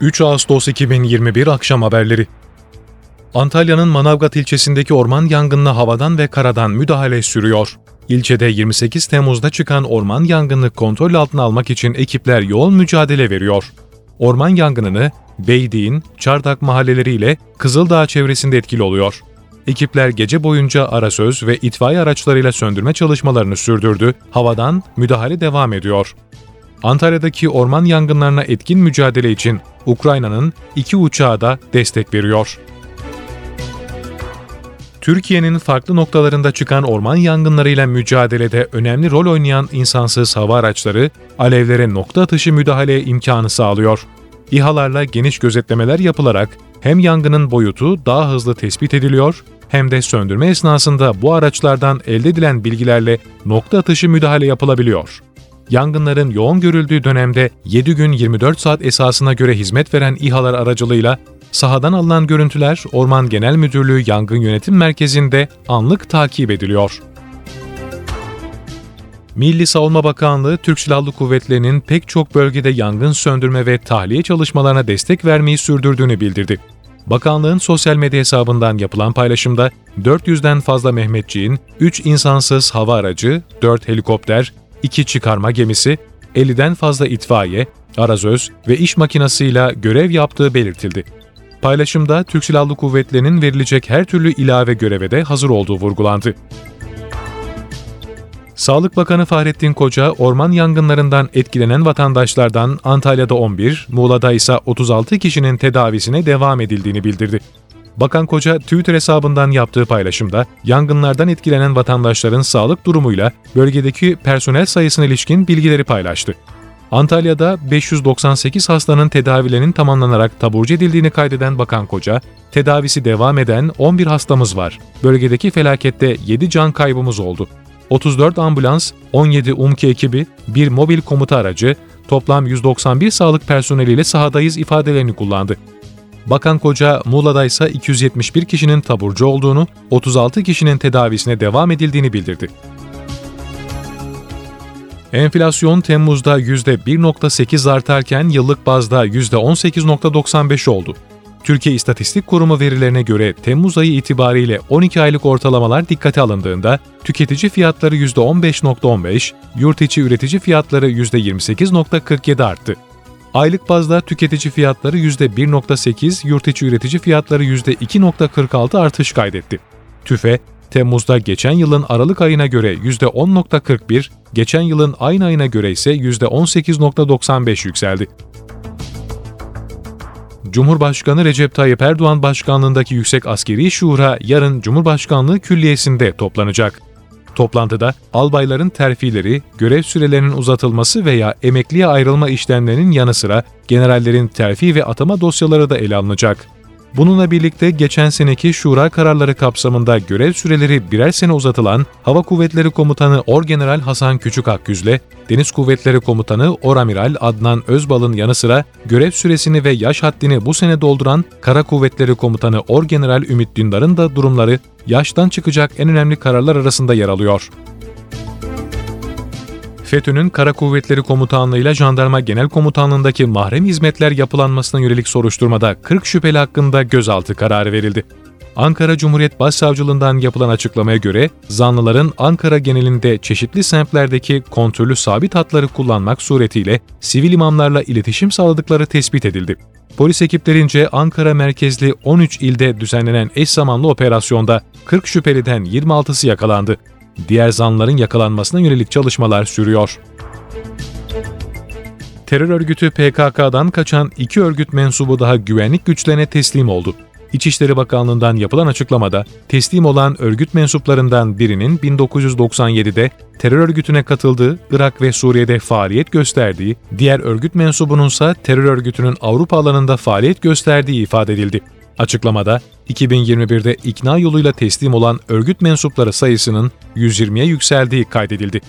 3 Ağustos 2021 akşam haberleri. Antalya'nın Manavgat ilçesindeki orman yangınına havadan ve karadan müdahale sürüyor. İlçede 28 Temmuz'da çıkan orman yangını kontrol altına almak için ekipler yoğun mücadele veriyor. Orman yangınını Beydiğin, Çardak mahalleleriyle Kızıldağ çevresinde etkili oluyor. Ekipler gece boyunca arasöz ve itfaiye araçlarıyla söndürme çalışmalarını sürdürdü, havadan müdahale devam ediyor. Antalya'daki orman yangınlarına etkin mücadele için Ukrayna'nın iki uçağı da destek veriyor. Türkiye'nin farklı noktalarında çıkan orman yangınlarıyla mücadelede önemli rol oynayan insansız hava araçları, alevlere nokta atışı müdahale imkanı sağlıyor. İHA'larla geniş gözetlemeler yapılarak hem yangının boyutu daha hızlı tespit ediliyor, hem de söndürme esnasında bu araçlardan elde edilen bilgilerle nokta atışı müdahale yapılabiliyor. Yangınların yoğun görüldüğü dönemde 7 gün 24 saat esasına göre hizmet veren İHA'lar aracılığıyla sahadan alınan görüntüler Orman Genel Müdürlüğü Yangın Yönetim Merkezi'nde anlık takip ediliyor. Milli Savunma Bakanlığı, Türk Silahlı Kuvvetleri'nin pek çok bölgede yangın söndürme ve tahliye çalışmalarına destek vermeyi sürdürdüğünü bildirdi. Bakanlığın sosyal medya hesabından yapılan paylaşımda 400'den fazla Mehmetçiğin 3 insansız hava aracı, 4 helikopter, 2 çıkarma gemisi, 50'den fazla itfaiye, arazöz ve iş makinasıyla görev yaptığı belirtildi. Paylaşımda Türk Silahlı Kuvvetleri'nin verilecek her türlü ilave göreve de hazır olduğu vurgulandı. Sağlık Bakanı Fahrettin Koca, orman yangınlarından etkilenen vatandaşlardan Antalya'da 11, Muğla'da ise 36 kişinin tedavisine devam edildiğini bildirdi. Bakan Koca, Twitter hesabından yaptığı paylaşımda, yangınlardan etkilenen vatandaşların sağlık durumuyla bölgedeki personel sayısına ilişkin bilgileri paylaştı. Antalya'da 598 hastanın tedavilerinin tamamlanarak taburcu edildiğini kaydeden Bakan Koca, tedavisi devam eden 11 hastamız var. Bölgedeki felakette 7 can kaybımız oldu. 34 ambulans, 17 UMKE ekibi, bir mobil komuta aracı, toplam 191 sağlık personeliyle sahadayız ifadelerini kullandı. Bakan Koca, Muğla'da ise 271 kişinin taburcu olduğunu, 36 kişinin tedavisine devam edildiğini bildirdi. Enflasyon Temmuz'da %1.8 artarken yıllık bazda %18.95 oldu. Türkiye İstatistik Kurumu verilerine göre Temmuz ayı itibariyle 12 aylık ortalamalar dikkate alındığında tüketici fiyatları %15.15, yurt içi üretici fiyatları %28.47 arttı. Aylık bazda tüketici fiyatları %1.8, yurt içi üretici fiyatları %2.46 artış kaydetti. TÜFE, Temmuz'da geçen yılın Aralık ayına göre %10.41, geçen yılın aynı ayına göre ise %18.95 yükseldi. Cumhurbaşkanı Recep Tayyip Erdoğan başkanlığındaki Yüksek Askeri Şura yarın Cumhurbaşkanlığı Külliyesi'nde toplanacak. Toplantıda albayların terfileri, görev sürelerinin uzatılması veya emekliye ayrılma işlemlerinin yanı sıra generallerin terfi ve atama dosyaları da ele alınacak. Bununla birlikte geçen seneki şura kararları kapsamında görev süreleri birer sene uzatılan Hava Kuvvetleri Komutanı Orgeneral Hasan Küçük Akgüz'le Deniz Kuvvetleri Komutanı Oramiral Adnan Özbal'ın yanı sıra görev süresini ve yaş haddini bu sene dolduran Kara Kuvvetleri Komutanı Orgeneral Ümit Dündar'ın da durumları yaştan çıkacak en önemli kararlar arasında yer alıyor. FETÖ'nün Kara Kuvvetleri Komutanlığı ile Jandarma Genel Komutanlığındaki mahrem hizmetler yapılanmasına yönelik soruşturmada 40 şüpheli hakkında gözaltı kararı verildi. Ankara Cumhuriyet Başsavcılığından yapılan açıklamaya göre zanlıların Ankara genelinde çeşitli semtlerdeki kontrollü sabit hatları kullanmak suretiyle sivil imamlarla iletişim sağladıkları tespit edildi. Polis ekiplerince Ankara merkezli 13 ilde düzenlenen eş zamanlı operasyonda 40 şüpheliden 26'sı yakalandı diğer zanların yakalanmasına yönelik çalışmalar sürüyor. Terör örgütü PKK'dan kaçan iki örgüt mensubu daha güvenlik güçlerine teslim oldu. İçişleri Bakanlığı'ndan yapılan açıklamada teslim olan örgüt mensuplarından birinin 1997'de terör örgütüne katıldığı, Irak ve Suriye'de faaliyet gösterdiği, diğer örgüt mensubununsa terör örgütünün Avrupa alanında faaliyet gösterdiği ifade edildi. Açıklamada 2021'de ikna yoluyla teslim olan örgüt mensupları sayısının 120'ye yükseldiği kaydedildi.